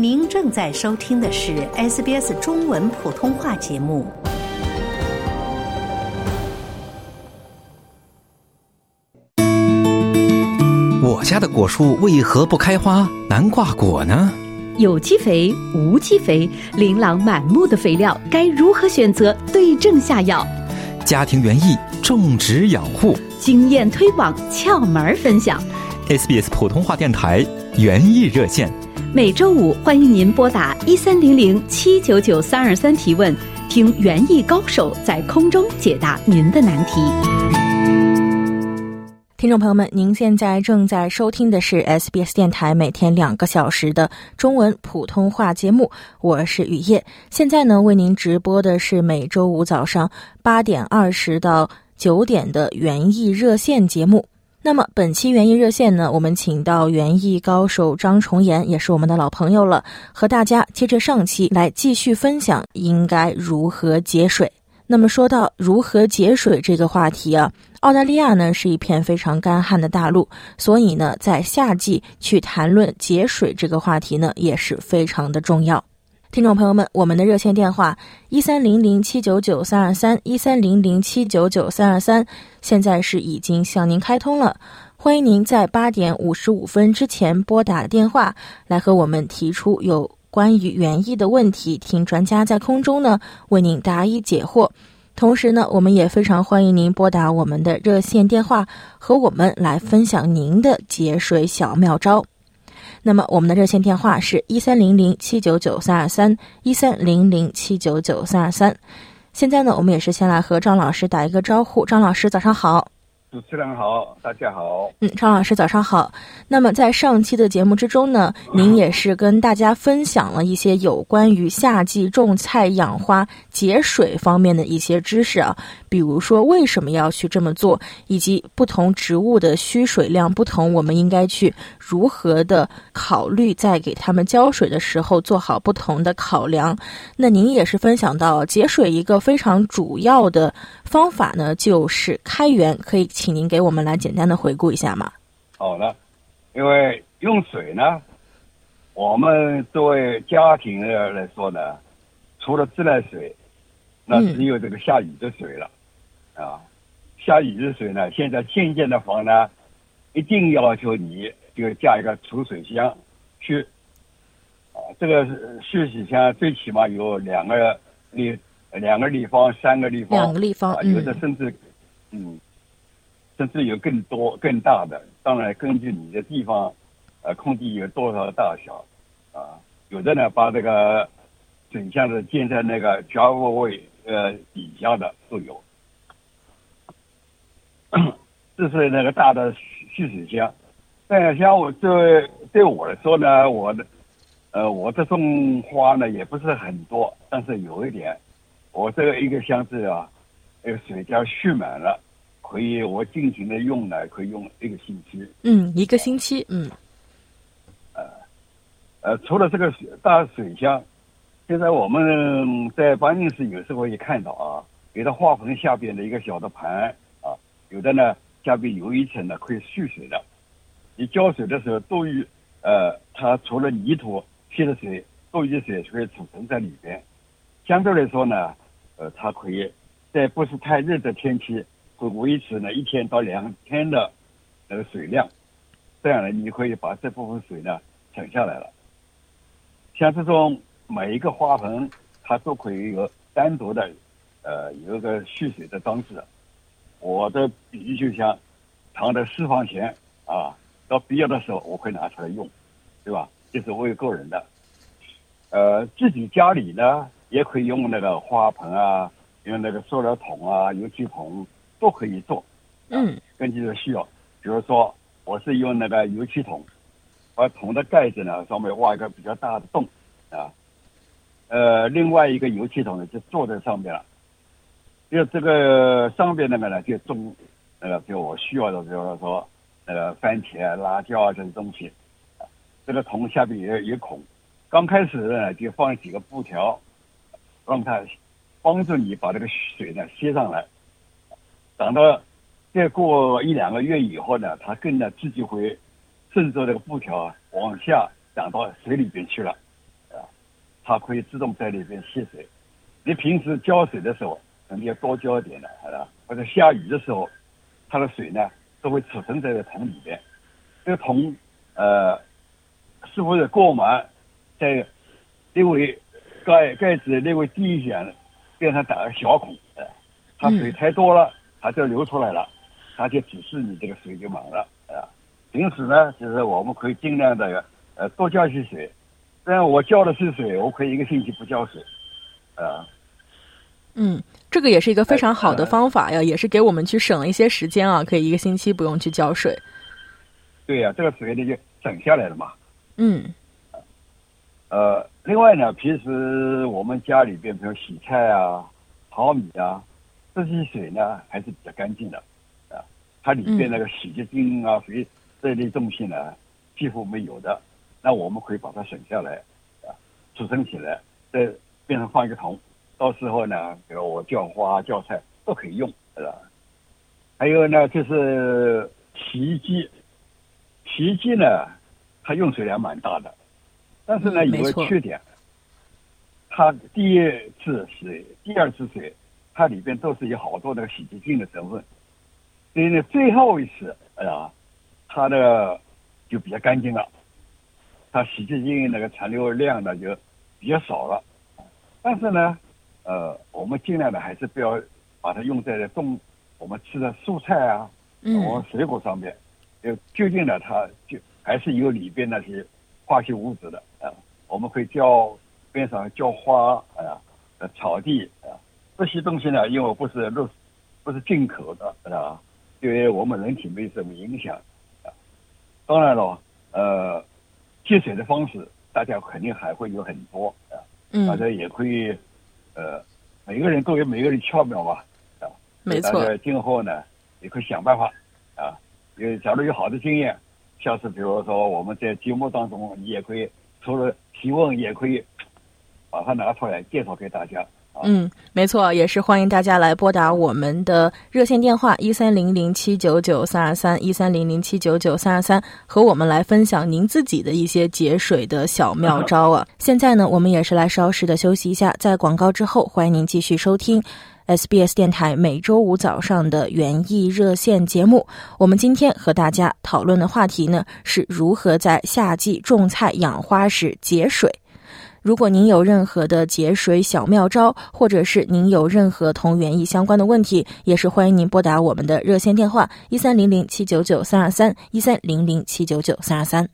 您正在收听的是 SBS 中文普通话节目。我家的果树为何不开花、难挂果呢？有机肥、无机肥，琳琅满目的肥料该如何选择？对症下药。家庭园艺种植养护经验推广窍门分享。SBS 普通话电台园艺热线，每周五欢迎您拨打一三零零七九九三二三提问，听园艺高手在空中解答您的难题。听众朋友们，您现在正在收听的是 SBS 电台每天两个小时的中文普通话节目，我是雨夜。现在呢，为您直播的是每周五早上八点二十到九点的园艺热线节目。那么本期园艺热线呢，我们请到园艺高手张重岩，也是我们的老朋友了，和大家接着上期来继续分享应该如何节水。那么说到如何节水这个话题啊，澳大利亚呢是一片非常干旱的大陆，所以呢，在夏季去谈论节水这个话题呢，也是非常的重要。听众朋友们，我们的热线电话一三零零七九九三二三一三零零七九九三二三，现在是已经向您开通了，欢迎您在八点五十五分之前拨打电话来和我们提出有。关于园艺的问题，听专家在空中呢为您答疑解惑。同时呢，我们也非常欢迎您拨打我们的热线电话，和我们来分享您的节水小妙招。那么，我们的热线电话是一三零零七九九三二三一三零零七九九三二三。现在呢，我们也是先来和张老师打一个招呼。张老师，早上好。主持人好，大家好。嗯，张老师早上好。那么在上期的节目之中呢，您也是跟大家分享了一些有关于夏季种菜养花节水方面的一些知识啊，比如说为什么要去这么做，以及不同植物的需水量不同，我们应该去如何的考虑，在给它们浇水的时候做好不同的考量。那您也是分享到节水一个非常主要的方法呢，就是开源，可以。请您给我们来简单的回顾一下嘛。好的，因为用水呢，我们作为家庭的来说呢，除了自来水，那只有这个下雨的水了。嗯、啊，下雨的水呢，现在新建的房呢，一定要求你就架一个储水箱去。啊，这个蓄水箱最起码有两个立两个立方、三个立方，两个立方，啊、有的甚至嗯。甚至有更多更大的，当然根据你的地方，呃，空地有多少大小，啊，有的呢把这个整箱子建在那个脚窝位呃底下的都有，这是那个大的蓄水箱。但像我对对我来说呢，我的呃我这种花呢也不是很多，但是有一点，我这个一个箱子啊，那个水箱蓄满了。可以，我尽情的用呢，可以用一个星期。嗯，一个星期，嗯。呃，呃，除了这个水大水箱，现在我们在办公室有时候也看到啊，给它花盆下边的一个小的盘啊，有的呢下边有一层呢可以蓄水的。你浇水的时候，多余呃，它除了泥土吸的水，多余的水可以储存在里边。相对来说呢，呃，它可以在不是太热的天气。会维持呢一天到两天的那个水量，这样呢，你可以把这部分水呢省下来了。像这种每一个花盆，它都可以有单独的，呃，有一个蓄水的装置。我的比喻就像藏在私房钱啊，到必要的时候我会拿出来用，对吧？这是为个人的。呃，自己家里呢也可以用那个花盆啊，用那个塑料桶啊、油漆桶。都可以做，嗯，根据这个需要，比如说我是用那个油漆桶，把桶的盖子呢上面挖一个比较大的洞，啊，呃，另外一个油漆桶呢就坐在上面了，就这个上边那个呢就种那个就我需要的，比如说那个番茄、辣椒啊这些东西，这个桶下边也有孔，刚开始呢就放几个布条，让它帮助你把这个水呢吸上来。等到再过一两个月以后呢，它跟着自己会顺着这个布条往下长到水里边去了。啊它可以自动在里边吸水。你平时浇水的时候，你要多浇一点的，好吧？或者下雨的时候，它的水呢都会储存在这桶里边。这个桶，呃，是不是过满，在因为盖盖子略微低一点，边上打个小孔，呃，它水太多了，它就流出来了，它就指示你这个水就满了，啊。平时呢，就是我们可以尽量的呃多浇些水。虽然我浇的是水，我可以一个星期不浇水，啊。嗯，这个也是一个非常好的方法呀，也是给我们去省一些时间啊，可以一个星期不用去浇水。对呀，这个水呢就省下来了嘛。嗯。呃，另外呢，平时我们家里边，比如洗菜啊、淘米啊，这些水呢还是比较干净的，啊，它里边那个洗洁精啊、水这类东西呢几乎没有的，那我们可以把它省下来，啊，储存起来，在边上放一个桶，到时候呢，比如我浇花、浇菜都可以用，是吧？还有呢，就是洗衣机，洗衣机呢，它用水量蛮大的。但是呢，有个缺点，它第一次水、第二次水，它里边都是有好多那个洗洁精的成分，所以呢，最后一次，哎呀，它的就比较干净了，它洗洁精那个残留量呢就比较少了。但是呢，呃，我们尽量的还是不要把它用在动我们吃的蔬菜啊、我水果上面，就究竟呢，它就还是有里边那些。化学物质的啊，我们可以浇边上浇花啊，呃草地啊，这些东西呢，因为不是入不是进口的，是吧？对我们人体没什么影响啊。当然了，呃，节水的方式，大家肯定还会有很多啊。嗯。大家也可以，呃，每个人都有每个人窍妙吧，啊。没错。大家今后呢，也可以想办法啊。有假如有好的经验。下次比如说我们在节目当中，你也可以除了提问，也可以把它拿出来介绍给大家。嗯，没错，也是欢迎大家来拨打我们的热线电话一三零零七九九三二三一三零零七九九三二三，和我们来分享您自己的一些节水的小妙招啊。现在呢，我们也是来稍事的休息一下，在广告之后，欢迎您继续收听。SBS 电台每周五早上的园艺热线节目，我们今天和大家讨论的话题呢，是如何在夏季种菜养花时节水。如果您有任何的节水小妙招，或者是您有任何同园艺相关的问题，也是欢迎您拨打我们的热线电话一三零零七九九三二三一三零零七九九三二三。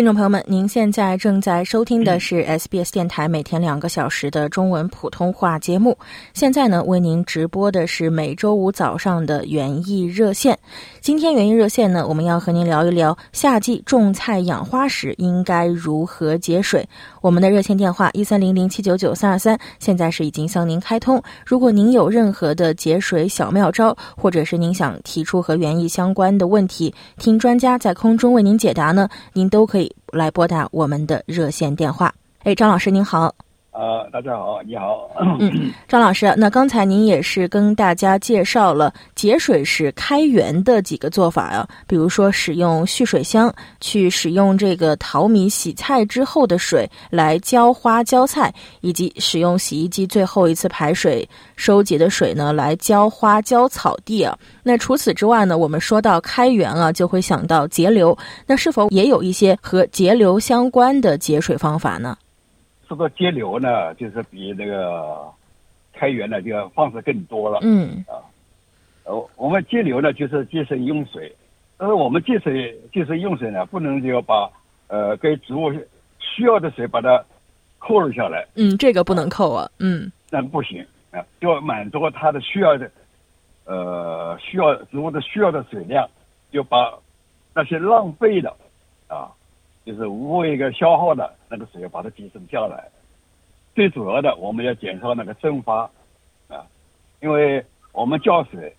听众朋友们，您现在正在收听的是 SBS 电台每天两个小时的中文普通话节目。现在呢，为您直播的是每周五早上的园艺热线。今天园艺热线呢，我们要和您聊一聊夏季种菜养花时应该如何节水。我们的热线电话一三零零七九九三二三，现在是已经向您开通。如果您有任何的节水小妙招，或者是您想提出和园艺相关的问题，听专家在空中为您解答呢，您都可以。来拨打我们的热线电话。哎，张老师您好。呃，大家好，你好。嗯，张老师，那刚才您也是跟大家介绍了节水时开源的几个做法啊，比如说使用蓄水箱，去使用这个淘米洗菜之后的水来浇花浇菜，以及使用洗衣机最后一次排水收集的水呢来浇花浇草地啊。那除此之外呢，我们说到开源啊，就会想到节流，那是否也有一些和节流相关的节水方法呢？说到节流呢，就是比那个开源呢，就要放的更多了。嗯啊，呃，我们节流呢，就是节省用水。但是我们节水、节省用水呢，不能就把呃给植物需要的水把它扣了下来。嗯，这个不能扣啊。嗯，那不行啊，要满足它的需要的，呃，需要植物的需要的水量，就把那些浪费的啊。就是无谓一个消耗的那个水，把它节省下来。最主要的，我们要减少那个蒸发啊，因为我们浇水，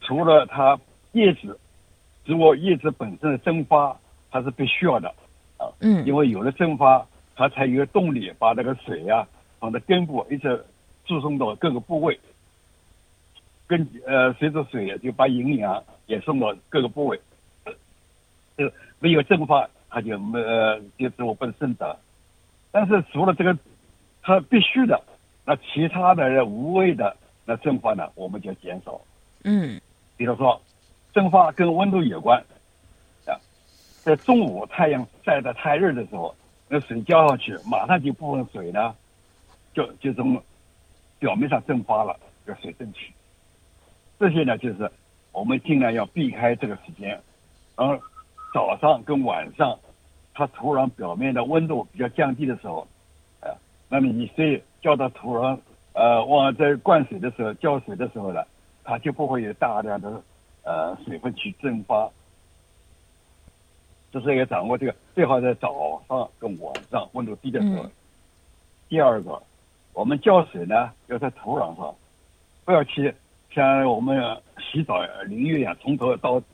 除了它叶子，植物叶子本身的蒸发，它是必须要的啊。嗯。因为有了蒸发，它才有动力把那个水呀，从的根部一直注送到各个部位。根呃，随着水就把营养也送到各个部位。呃，没有蒸发。它就没呃就是我不能生长。但是除了这个，他必须的，那其他的无谓的那蒸发呢，我们就减少。嗯比如说，蒸发跟温度有关啊，在中午太阳晒得太热的时候，那水浇上去，马上就部分水呢，就就从表面上蒸发了，叫水蒸气。这些呢，就是我们尽量要避开这个时间，然后早上跟晚上，它土壤表面的温度比较降低的时候，啊，那么你水浇到土壤，呃，往在灌水的时候浇水的时候呢，它就不会有大量的呃水分去蒸发。这是要掌握这个，最好在早上跟晚上温度低的时候。嗯第二个，我们浇水呢要在土壤上，不要去像我们洗澡淋浴一样从头到底，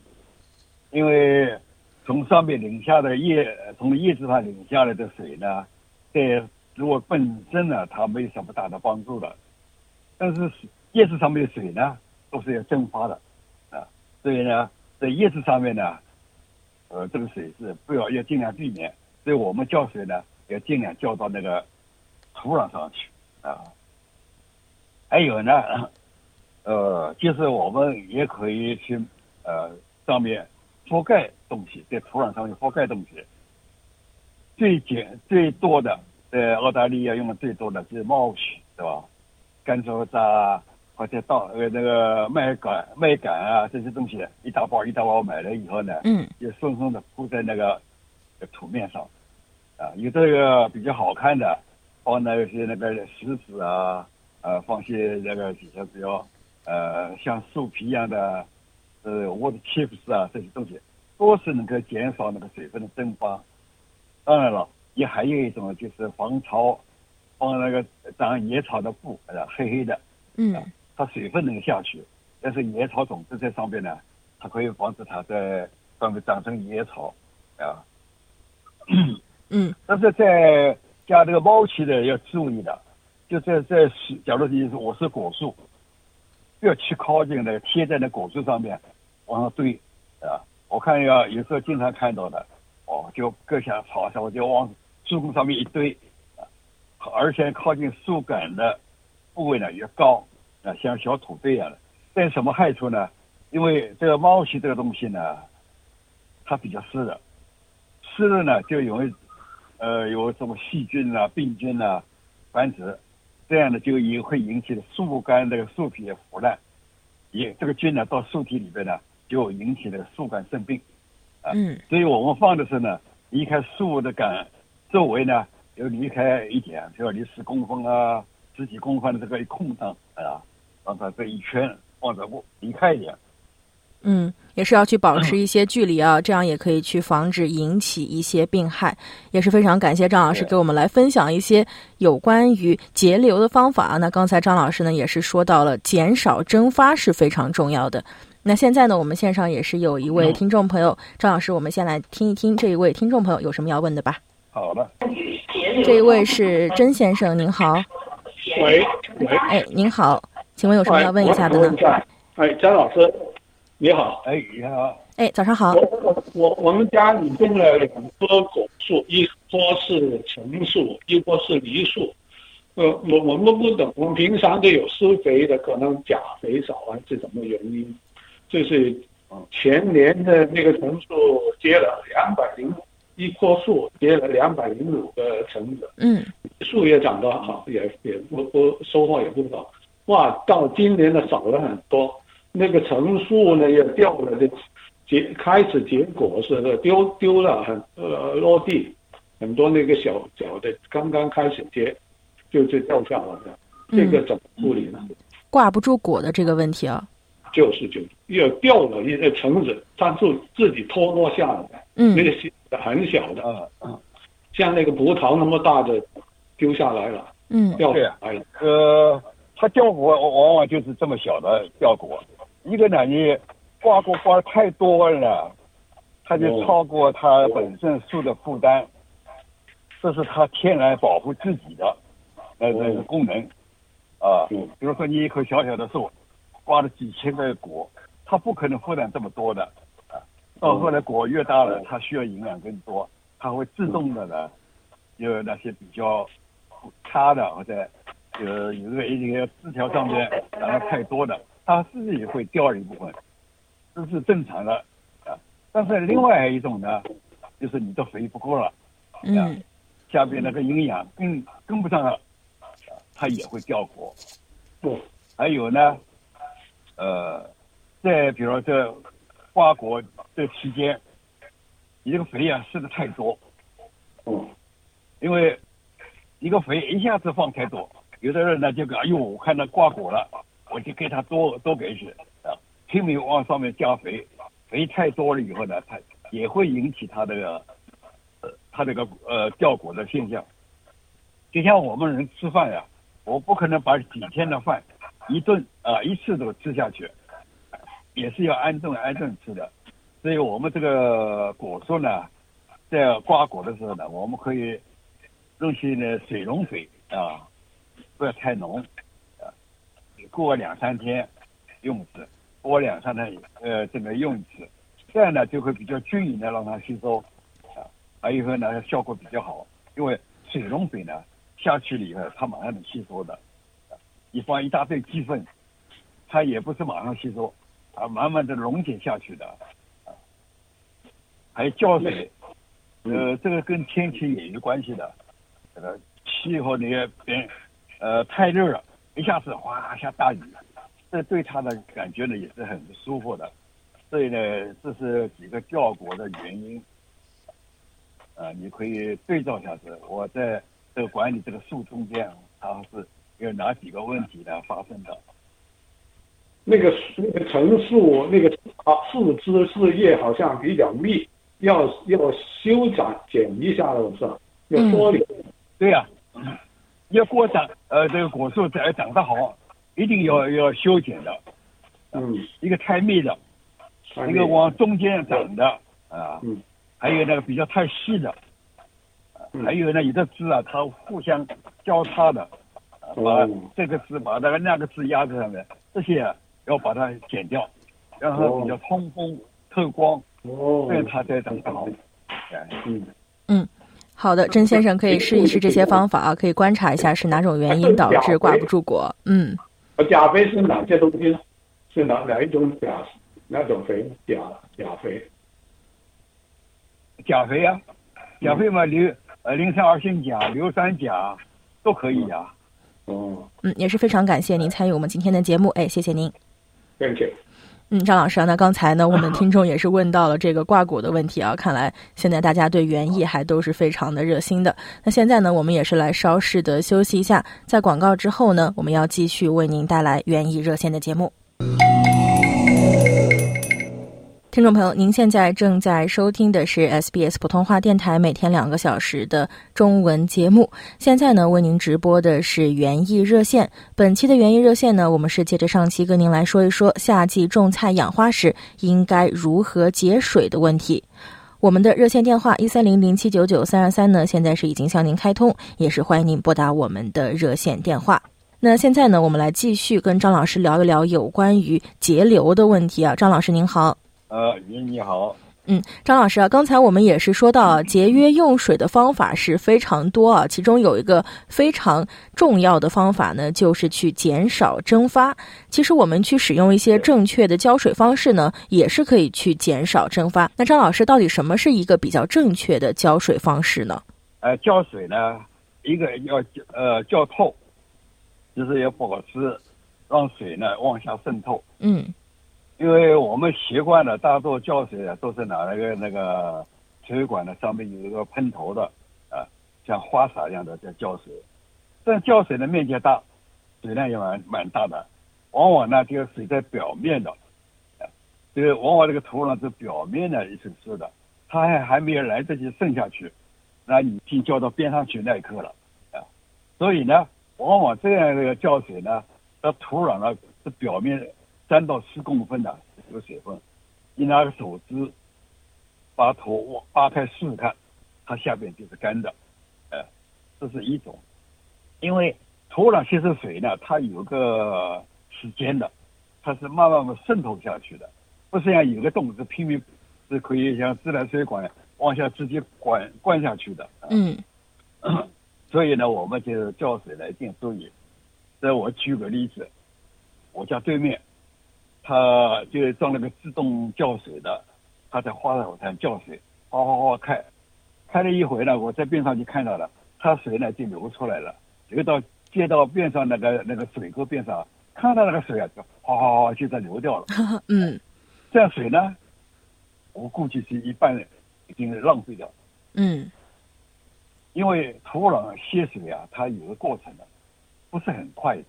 因为从上面淋下的叶，从叶子上淋下来的水呢，对植物本身呢它没有什么大的帮助的，但是叶子上面的水呢都是要蒸发的。啊，所以呢在叶子上面呢，呃这个水是不要要尽量避免，所以我们浇水呢要尽量浇到那个土壤上去。啊。还有呢，呃，就是我们也可以去呃上面覆盖东西，在土壤上面覆盖东西。最简最多的，在澳大利亚用的最多的就是毛絮，对吧？干燥渣或者稻呃那个麦秆麦秆啊这些东西，一大包一大包买了以后呢，嗯就松松的铺在那个土面上，啊，有这个比较好看的，放那些那个石子啊，呃，放些那个比较比较呃像树皮一样的，呃，或者 chips 啊这些东西，都是能够减少那个水分的蒸发。当然了，也还有一种就是防潮，放那个长野草的布，啊，黑黑的，嗯它水分能下去，但是野草种子在上边呢，它可以防止它在上面长成野草，啊。嗯 但是在加这个猫期的要注意的，就在在是，假如你是我是果树，不要去靠近那个贴在那果树上面往上堆，啊，我看要有时候经常看到的，哦，就各下草上我就往树根上面一堆，啊，而且靠近树干的部位呢越高，啊，像小土堆一样的。但什么害处呢？因为这个猫期这个东西呢，它比较湿的，湿的呢就容易呃有什么细菌啊、病菌啊繁殖，这样呢就也会引起树干这个树皮的腐烂，也这个菌呢到树体里边呢就引起这个树干生病，啊，嗯所以我们放的时候呢，离开树的杆周围呢要离开一点，就要离十公分啊、十几公分的这个一空档啊，让它这一圈放着不离开一点。嗯，也是要去保持一些距离啊，这样也可以去防止引起一些病害。也是非常感谢张老师给我们来分享一些有关于节流的方法啊。那刚才张老师呢也是说到了减少蒸发是非常重要的。那现在呢，我们线上也是有一位听众朋友，张老师，我们先来听一听这一位听众朋友有什么要问的吧。好的，这一位是甄先生，您好，喂喂，哎，您好，请问有什么要问一下的呢我问？一下，哎，张老师，你好，哎，你好，哎，早上好，我我我们家里种了两棵果树，一棵是橙树，一棵是梨树。呃，我我们不懂，我们平常都有施肥的，可能钾肥少啊，是什么原因？就是前年的那个橙树结了两百零一棵树结了两百零五个橙子，嗯树也长得好，也也不不收获也不少。哇，到今年呢少了很多，那个橙树呢也掉了，这结开始结果是丢丢了很呃落地，很多那个小小的刚刚开始结就就掉下来了，这个怎么处理呢？挂不住果的这个问题啊，就是就又掉了一个橙子，它就自己脱落下来，嗯。那个小的很小的，啊啊，像那个葡萄那么大的丢下来了，嗯。掉对下来了。呃，它掉果往往就是这么小的掉果，一个呢，你挂果挂的太多了，它就哦超过它本身树的负担，这是它天然保护自己的呃那个功能啊。嗯。比如说你一棵小小的树，挂了几千个果，它不可能负担这么多的啊。到后来果越大了，它需要营养更多，它会自动的呢，有那些比较差的或者有有个一些枝条上面长得太多的，它自己会掉一部分，这是正常的啊。但是另外一种呢，就是你的肥不够了，嗯下边那个营养跟跟不上了，它也会掉果。对，还有呢，呃，在比如说这瓜果这期间，你这个肥啊施的太多，嗯因为一个肥一下子放太多，有的人呢就讲，哎呦，我看到挂果了，我就给他多多给些啊，拼命往上面加肥，肥太多了以后呢，它也会引起它这个呃它这个呃掉果的现象。就像我们人吃饭呀、我不可能把几天的饭一顿啊、一次都吃下去，也是要按顿按顿吃的。所以我们这个果树呢，在瓜果的时候呢，我们可以用些呢水溶肥啊，不要太浓啊，过两三天用一次，过两三天呃这个用一次，这样呢就会比较均匀的让它吸收啊，还有一个呢效果比较好，因为水溶肥呢下去了以后它马上能吸收的，你放一大堆鸡粪，它也不是马上吸收，啊慢慢的溶解下去的，啊，还有浇水。呃，这个跟天气也有关系的。这个气候那个变，呃，太热了，一下子哗下大雨，这对它的感觉呢也是很不舒服的。所以呢，这是几个掉果的原因。啊，你可以对照一下子，我在这个管理这个树中间，它是有哪几个问题呢发生的？那个那个陈树那个啊树枝树叶好像比较密，要要修剪剪一下了是吧？要缩理。对呀、要果长呃这个果树长长得好，一定要要修剪的。嗯，一个太密的，一个往中间长的啊，嗯还有那个比较太细的，还有呢有的枝啊它互相交叉的，啊把哦这个枝把那个那个枝压在上面，这些啊要把它剪掉，让它比较通风透光，哦这样它才长得好。哎嗯好的，甄先生可以试一试这些方法啊，可以观察一下是哪种原因导致挂不住果。嗯，呃钾肥是哪些东西呢？是哪哪一种钾？哪种肥？钾钾肥。钾肥啊，钾肥嘛硫呃磷酸二氢钾、硫酸钾都可以啊。哦，嗯，也是非常感谢您参与我们今天的节目，哎，谢谢您。Thank you 嗯，张老师啊，那刚才呢，我们 听众也是问到了这个挂果的问题啊，看来现在大家对园艺还都是非常的热心的。那现在呢，我们也是来稍事的休息一下，在广告之后呢，我们要继续为您带来园艺热线的节目。听众朋友，您现在正在收听的是 SBS 普通话电台每天两个小时的中文节目。现在呢，为您直播的是园艺热线。本期的园艺热线呢，我们是接着上期跟您来说一说夏季种菜养花时应该如何节水的问题。我们的热线电话一三零零七九九三二三呢，现在是已经向您开通，也是欢迎您拨打我们的热线电话。那现在呢，我们来继续跟张老师聊一聊有关于节流的问题啊。张老师您好。呃，你你好，嗯，张老师啊，刚才我们也是说到啊，节约用水的方法是非常多啊，其中有一个非常重要的方法呢，就是去减少蒸发。其实我们去使用一些正确的浇水方式呢，也是可以去减少蒸发。那张老师，到底什么是一个比较正确的浇水方式呢？呃，浇水呢，一个要呃浇透，就是要保持让水呢往下渗透。嗯因为我们习惯了，大多浇水啊都是拿那个那个水管的上面有一个喷头的啊，像花洒一样的在浇水。但浇水的面积大，水量也蛮蛮大的，往往呢这个水在表面的，啊，这个往往这个土壤是表面的一层湿的，它还还没有来得及渗下去，那已经浇到边上去那一刻了啊。所以呢，往往这样的浇水呢，它土壤呢是表面。三到四公分的这个水分，你拿个手指把土挖开试试看，它下边就是干的，呃，这是一种。因为土壤吸收水呢，它有个时间的，它是慢慢的渗透下去的，不是像有个洞是拼命是可以像自来水管往下直接灌灌下去的。嗯 所以呢，我们就是浇水来一定注意。这我举个例子，我家对面，他就装了个自动浇水的，他在花草上浇水，哗哗哗开，开了一回呢，我在边上就看到了，他水呢就流出来了，流到街道边上那个那个水沟边上，看到那个水啊，就哗哗哗就在流掉了。嗯这样水呢，我估计是一半已经浪费掉了。嗯因为土壤吸水啊，它有个过程的，不是很快的。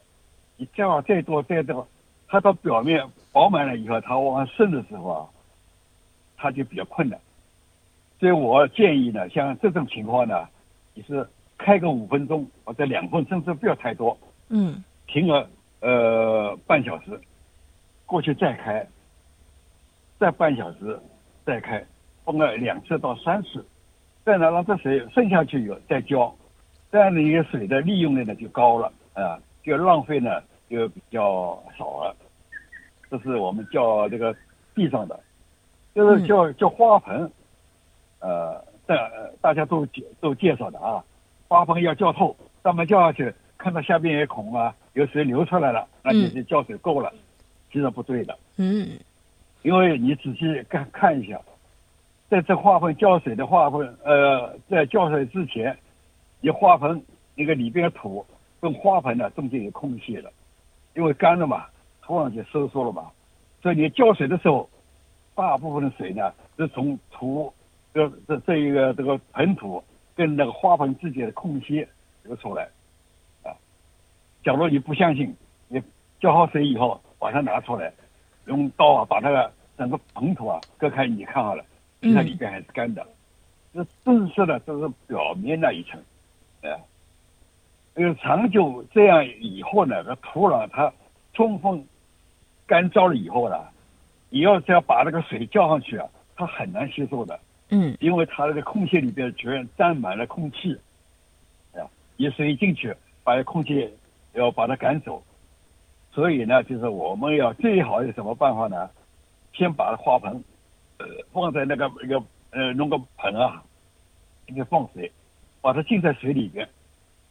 你浇再多再多，它到表面饱满了以后，它往上渗的时候啊，它就比较困难。所以我建议呢，像这种情况呢，你是开个五分钟或者两分钟，甚至不要太多，嗯。停个呃半小时，过去再开，再半小时再开，放个两次到三次，再呢让这水渗下去以后再浇，这样的一个水的利用率呢就高了啊，就浪费呢就比较少了。这是我们叫这个地上的，就是叫叫花盆，呃，大大家都介都介绍的啊，花盆要浇透，上面浇下去，看到下边有孔啊，有水流出来了，那就是浇水够了，其实不对的。嗯因为你仔细看看一下，在这花盆浇水的花盆，呃，在浇水之前，你花盆那个里边的土跟花盆呢中间有空隙的，因为干了嘛，土壤就收缩了嘛，所以你浇水的时候，大部分的水呢是从土这这这一个这个盆土跟那个花盆之间的空隙流出来，啊，假如你不相信，你浇好水以后把它拿出来。用刀啊把那个整个盆土啊割开，你看好了，那里边还是干的。这正式的这是表面那一层，哎，因为长久这样以后呢，这土壤它充分干燥了以后呢，你要是要把那个水浇上去啊，它很难吸收的，嗯因为它那个空隙里边全沾满了空气，啊，你水进去，把空气要把它赶走。所以呢，就是我们要最好有什么办法呢？先把花盆，呃，放在那个一个呃弄个盆啊，里面放水，把它浸在水里边，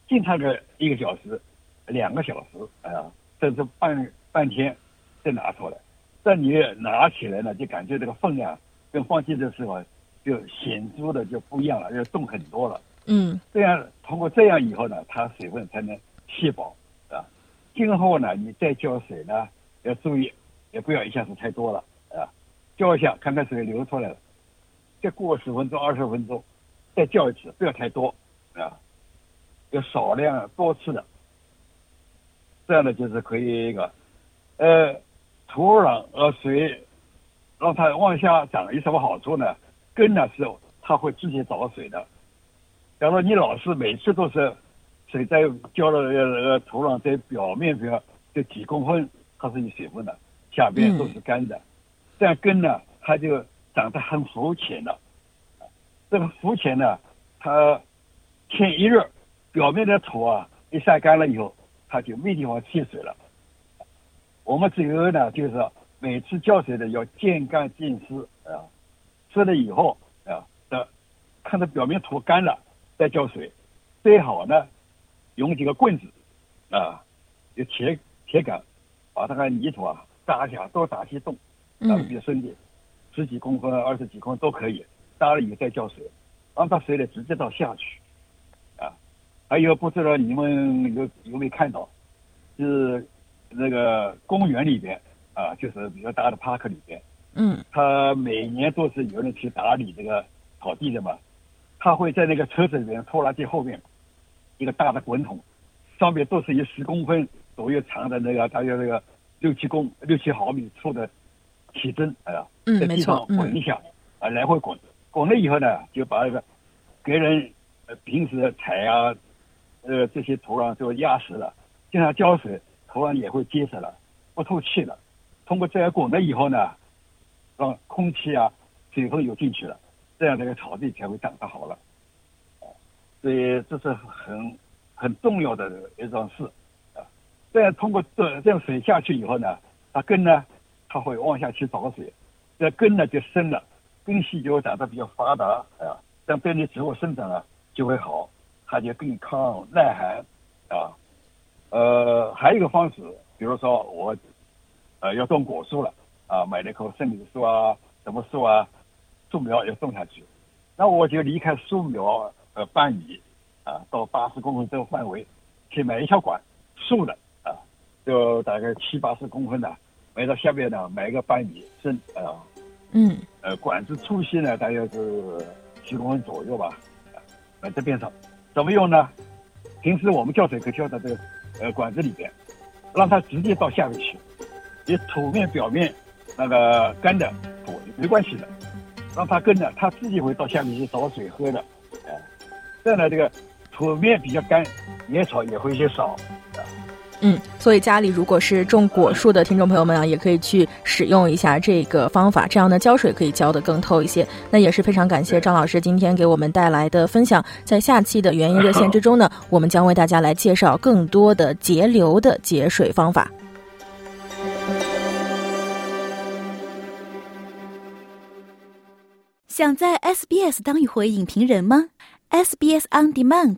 浸它个一个小时、两个小时啊，甚至半半天，再拿出来。但你拿起来呢，就感觉这个分量跟放进的时候就显著的就不一样了，要重很多了。嗯这样通过这样以后呢，它水分才能吸饱啊。今后呢，你再浇水呢，要注意，也不要一下子太多了啊。浇一下，看看水流出来了，再过十分钟、二十分钟，再浇一次，不要太多啊，要少量多次的。这样呢，就是可以一个，呃，土壤和水让它往下长有什么好处呢？根呢是它会自己找水的。假如你老是每次都是水在浇了呃呃土壤在表面边就几公分它是有水分的，下边都是干的，这样根呢它就长得很浮浅了。这个浮浅呢，它天一热，表面的土啊一晒干了以后，它就没地方吸水了。我们只有呢，就是每次浇水的要见干见湿啊，湿了以后啊，的看到表面土干了再浇水，最好呢用几个棍子啊，有铁铁杆，把那个泥土啊打下，多打些洞，打的比较深点，十几公分、二十几公分都可以，打了以后再浇水，让它水呢直接到下去，啊，还有不知道你们有有没有看到，是那个公园里边啊，就是比较大的 park 里边，嗯。他每年都是有人去打理这个草地的嘛，他会在那个车子里面拖拉机后面一个大的滚筒，上面都是有十公分左右长的那个，大约那个六七公六七毫米粗的铁针，哎呀，嗯在地上滚一下，啊，来回滚，滚了以后呢，就把那个别人呃平时踩啊，呃这些土壤就压实了，经常浇水，土壤也会结实了，不透气了。通过这样滚了以后呢，让空气啊、水分有进去了，这样这个草地才会长得好了。所以这是很很重要的一桩事啊。这样通过这这样水下去以后呢，它根呢，它会往下去找水，这根呢就深了，根系就会长得比较发达啊，这样对你植物生长啊就会好，它就更抗耐寒啊。呃，还有一个方式，比如说我呃要种果树了啊，买了一棵圣女树啊，什么树啊，树苗要种下去，那我就离开树苗呃半米啊，到八十公分这个范围去买一条管树的啊，就大概七八十公分的，埋到下面呢埋个半米深啊。嗯，呃，管子粗细呢，大约是七公分左右吧，埋在边上，怎么用呢？平时我们浇水可浇到这个呃管子里边，让它直接到下面去，你土面表面那个干的土没关系的，让它跟着它自己会到下面去找水喝的，啊，这样呢，这个土面比较干，野草也会减少。嗯，所以家里如果是种果树的听众朋友们啊，也可以去使用一下这个方法，这样呢浇水可以浇得更透一些。那也是非常感谢张老师今天给我们带来的分享。在下期的园艺热线之中呢，我们将为大家来介绍更多的节流的节水方法。想在 SBS 当一回影评人吗？SBS On Demand。